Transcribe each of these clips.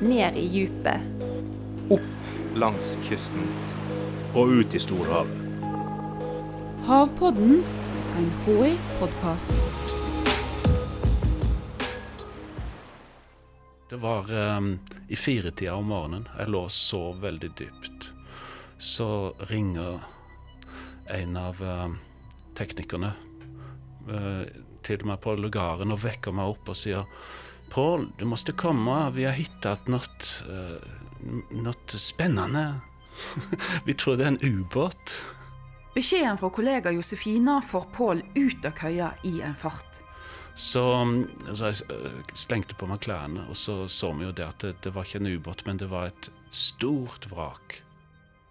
ned i djupet. Opp langs kysten. Og ut i storhavet. Havpodden, en HI-podkast. Det var um, i firetida om morgenen. Jeg lå og sov veldig dypt. Så ringer en av uh, teknikerne uh, til meg på lugaren og vekker meg opp og sier Pål, du måste komme. Vi har hittat något, uh, något spennende. Vi tror det er en ubåt. Beskjeden fra kollega Josefina får Pål ut av køya i en fart. Så, så jeg øh, slengte på meg klærne, og så så vi jo det at det, det var ikke en ubåt, men det var et stort vrak.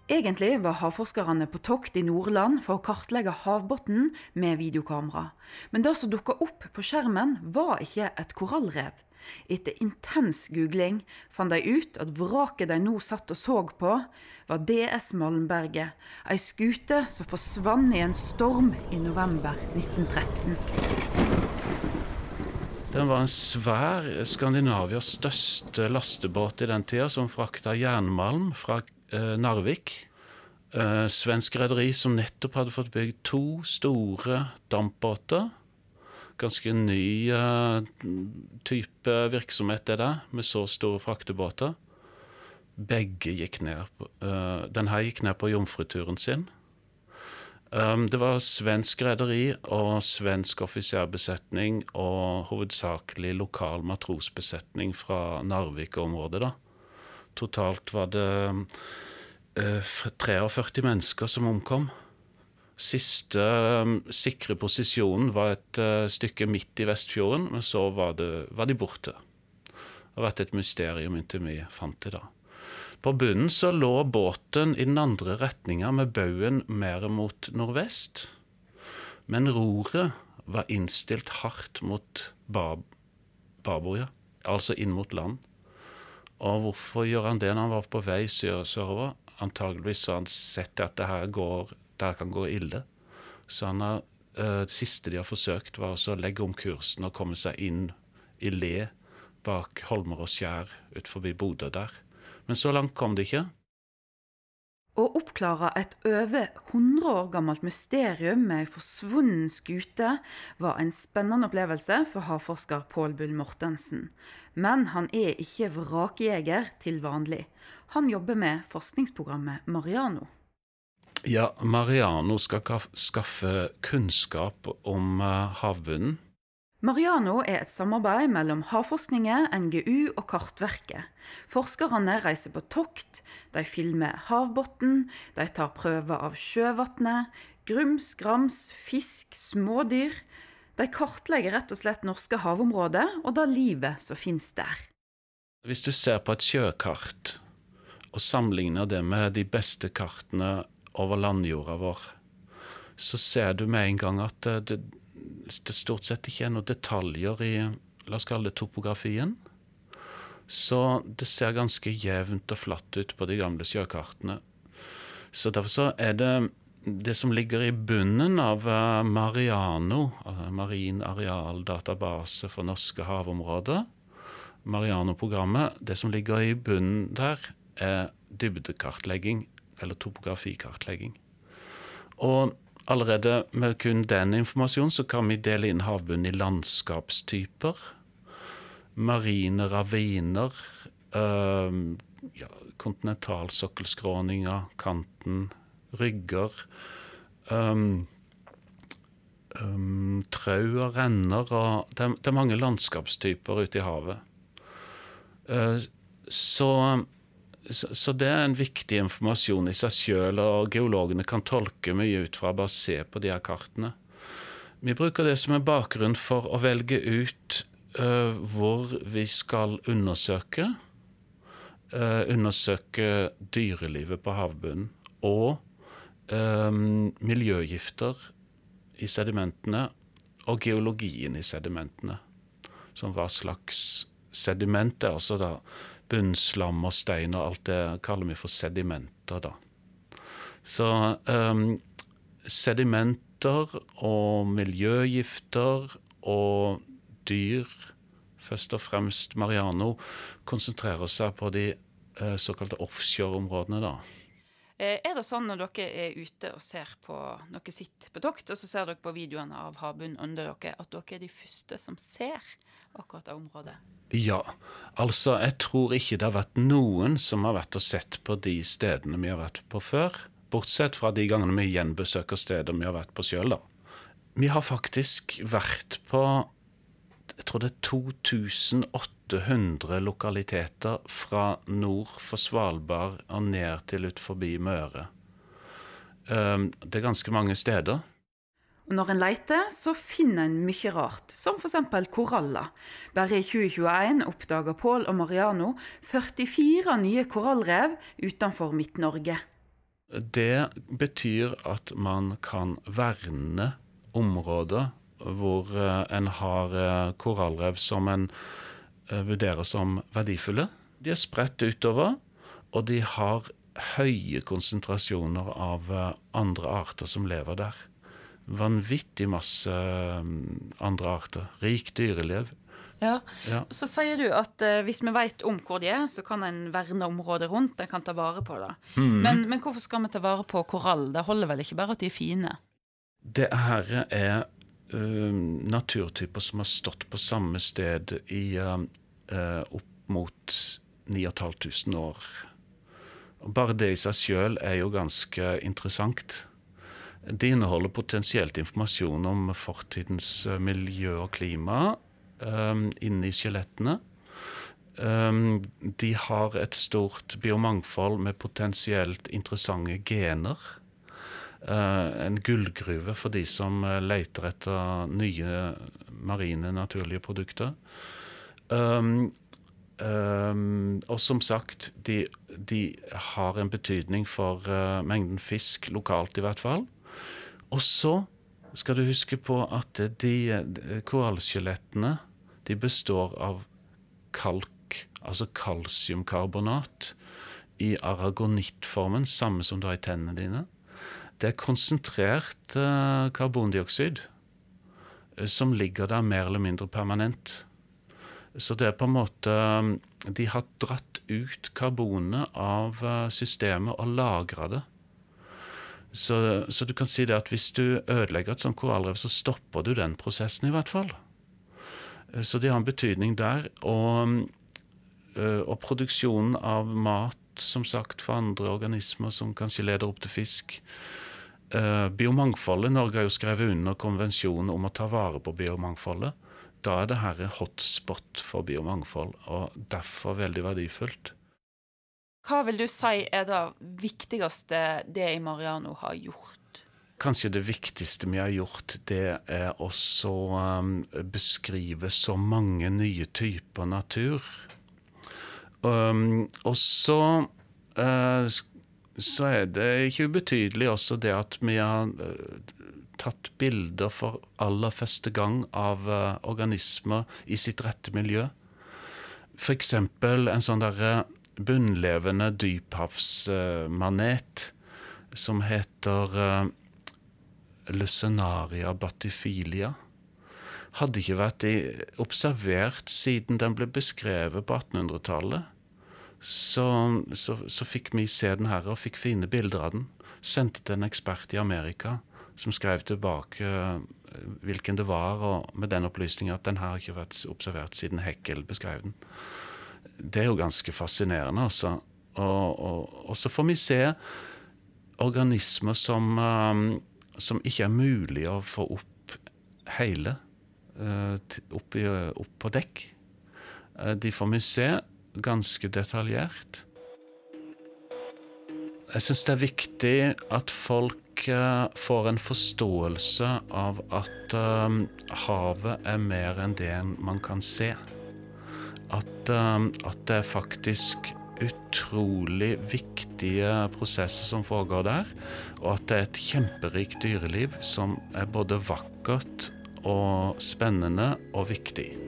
Egentlig var havforskerne på tokt i Nordland for å kartlegge havbunnen med videokamera. Men det som dukka opp på skjermen, var ikke et korallrev. Etter intens googling fant de ut at vraket de nå satt og så på, var DS Malmberget, ei skute som forsvant i en storm i november 1913. Den var en svær Skandinavias største lastebåt i den tida, som frakta jernmalm fra Narvik. Eh, svensk rederi som nettopp hadde fått bygd to store dampbåter. Ganske ny eh, type virksomhet, det der, med så store fraktebåter. Begge gikk ned. Eh, den her gikk ned på jomfruturen sin. Um, det var svensk rederi og svensk offiserbesetning og hovedsakelig lokal matrosbesetning fra Narvik-området. da. Totalt var det uh, 43 mennesker som omkom. Siste um, sikre posisjonen var et uh, stykke midt i Vestfjorden, men så var, det, var de borte. Det har vært et mysterium inntil vi fant det da. På bunnen så lå båten i den andre retninga med baugen mer mot nordvest. Men roret var innstilt hardt mot bab babord, altså inn mot land. Og hvorfor gjør han det når han var på vei sørover? Antageligvis har han sett at det her, går, det her kan gå ille. Så han har, uh, det siste de har forsøkt, var å legge om kursen og komme seg inn i le bak holmer og skjær ut forbi Bodø der. Men så langt kom det ikke. Å oppklare et over 100 år gammelt mysterium med ei forsvunnen skute var en spennende opplevelse for havforsker Pål Bull Mortensen. Men han er ikke vrakjeger til vanlig. Han jobber med forskningsprogrammet Mariano. Ja, Mariano skal skaffe kunnskap om eh, havbunnen Mariano er et samarbeid mellom Havforskningen, NGU og Kartverket. Forskerne reiser på tokt, de filmer havbunnen, de tar prøver av sjøvannet, grums, grams, fisk, smådyr. De kartlegger rett og slett norske havområder og det livet som finnes der. Hvis du ser på et sjøkart og sammenligner det med de beste kartene over landjorda vår, så ser du med en gang at det, det stort sett ikke er noen detaljer i la oss kalle det topografien. Så det ser ganske jevnt og flatt ut på de gamle sjøkartene. Så derfor så er det det som ligger i bunnen av eh, Mariano, eh, marin arealdatabase for norske havområder, Mariano-programmet, det som ligger i bunnen der, er dybdekartlegging, eller topografikartlegging. Og Allerede med kun den informasjonen så kan vi dele inn havbunnen i landskapstyper. Marine raviner, øh, ja, kontinentalsokkelskråninger, kanten, rygger. Um, um, trau og renner og det, det, er mange landskapstyper ute i havet. Uh, så så, så, det er en viktig informasjon i seg sjøl, og geologene kan tolke mye ut fra bare å se på de her kartene. Vi bruker det som en bakgrunn for å velge ut uh, hvor vi skal undersøke. Uh, undersøke dyrelivet på havbunnen og um, miljøgifter i sedimentene og geologien i sedimentene. Som hva slags sediment er altså da bunnslam og stein og alt det kaller vi for sedimenter, da. Så um, sedimenter og miljøgifter og dyr først og fremst Mariano, konsentrerer seg på de uh, såkalte offshore-områdene. da. Eh, er det sånn når dere er ute og ser på Dere sitter på tokt, og så ser dere på videoene av havbunnen under dere, at dere er de første som ser akkurat det området? Ja. Altså, jeg tror ikke det har vært noen som har vært og sett på de stedene vi har vært på før. Bortsett fra de gangene vi gjenbesøker steder vi har vært på sjøl, da. Vi har faktisk vært på jeg tror det er 2800 lokaliteter fra nord for Svalbard og ned til ut forbi Møre. Um, det er ganske mange steder. Og når en leter, så finner en mye rart, som f.eks. koraller. Bare i 2021 oppdaga Pål og Mariano 44 nye korallrev utenfor Midt-Norge. Det betyr at man kan verne områder hvor eh, en har eh, korallrev som en eh, vurderer som verdifulle. De er spredt utover, og de har høye konsentrasjoner av andre arter som lever der. Vanvittig masse andre arter. Rikt dyreliv. Ja. ja. Så sier du at uh, hvis vi vet om hvor de er, så kan en verne området rundt. En kan ta vare på det. Mm. Men, men, hvorfor skal vi ta vare på korall? Det holder vel ikke bare at de er fine? Det her er naturtyper som har stått på samme sted i uh, opp mot 9500 år. Bare det i seg sjøl er jo ganske interessant. Det inneholder potensielt informasjon om fortidens miljø og klima um, inni skjelettene. Um, de har et stort biomangfold med potensielt interessante gener. Eh, en gullgruve for de som eh, leter etter nye marine, naturlige produkter. Um, um, og som sagt, de, de, har en betydning for uh, mengden fisk, lokalt i hvert fall. Og så skal du huske på at de, de korallskjelettene de består av kalk, altså kalsiumkarbonat, i aragonittformen, samme som du har i tennene dine det er konsentrert uh, karbondioksid uh, som ligger der mer eller mindre permanent. Så det er på en måte um, De har dratt ut karbonet av systemet og lagra det. Så, så, du kan si det at hvis du ødelegger et sånt korallrev, så stopper du den prosessen, i hvert fall. Så det har en betydning der. Og, og produksjonen av mat, som sagt, for andre organismer som kanskje leder opp til fisk, biomangfoldet Norge har jo skrevet under konvensjonen om å ta vare på biomangfoldet. Da er det her hotspot for biomangfold, og derfor veldig verdifullt. Hva vil du si er det viktigste det i Mariano har gjort? Kanskje det viktigste vi har gjort, det er også um, beskrive så mange nye typer natur. Um, og så uh, så er det ikke ubetydelig også det at vi har uh, tatt bilder for aller første gang av uh, organismer i sitt rette miljø. F.eks. en sånn derre bunnlevende dyphavsmanet som heter Lucenaria batifilia. Hadde ikke vært observert siden den ble beskrevet på 1800-tallet så, så, så, fikk vi se den her og fikk fine bilder av den. Sendte til en ekspert i Amerika som skrev tilbake uh, hvilken det var, og med den opplysningen at den her har ikke vært observert siden Heckel beskrev den. Det er jo ganske fascinerende, altså. Og, og, og så får vi se organismer som, um, som ikke er mulig å få opp hele. Uh, opp, i, opp, på dekk. De får vi se ganske detaljert. Jeg syns det er viktig at folk uh, får en forståelse av at uh, havet er mer enn det man kan se. At, uh, at, det er faktisk utrolig viktige prosesser som foregår der. Og at det er et kjemperikt dyreliv som er både vakkert og spennende og viktig.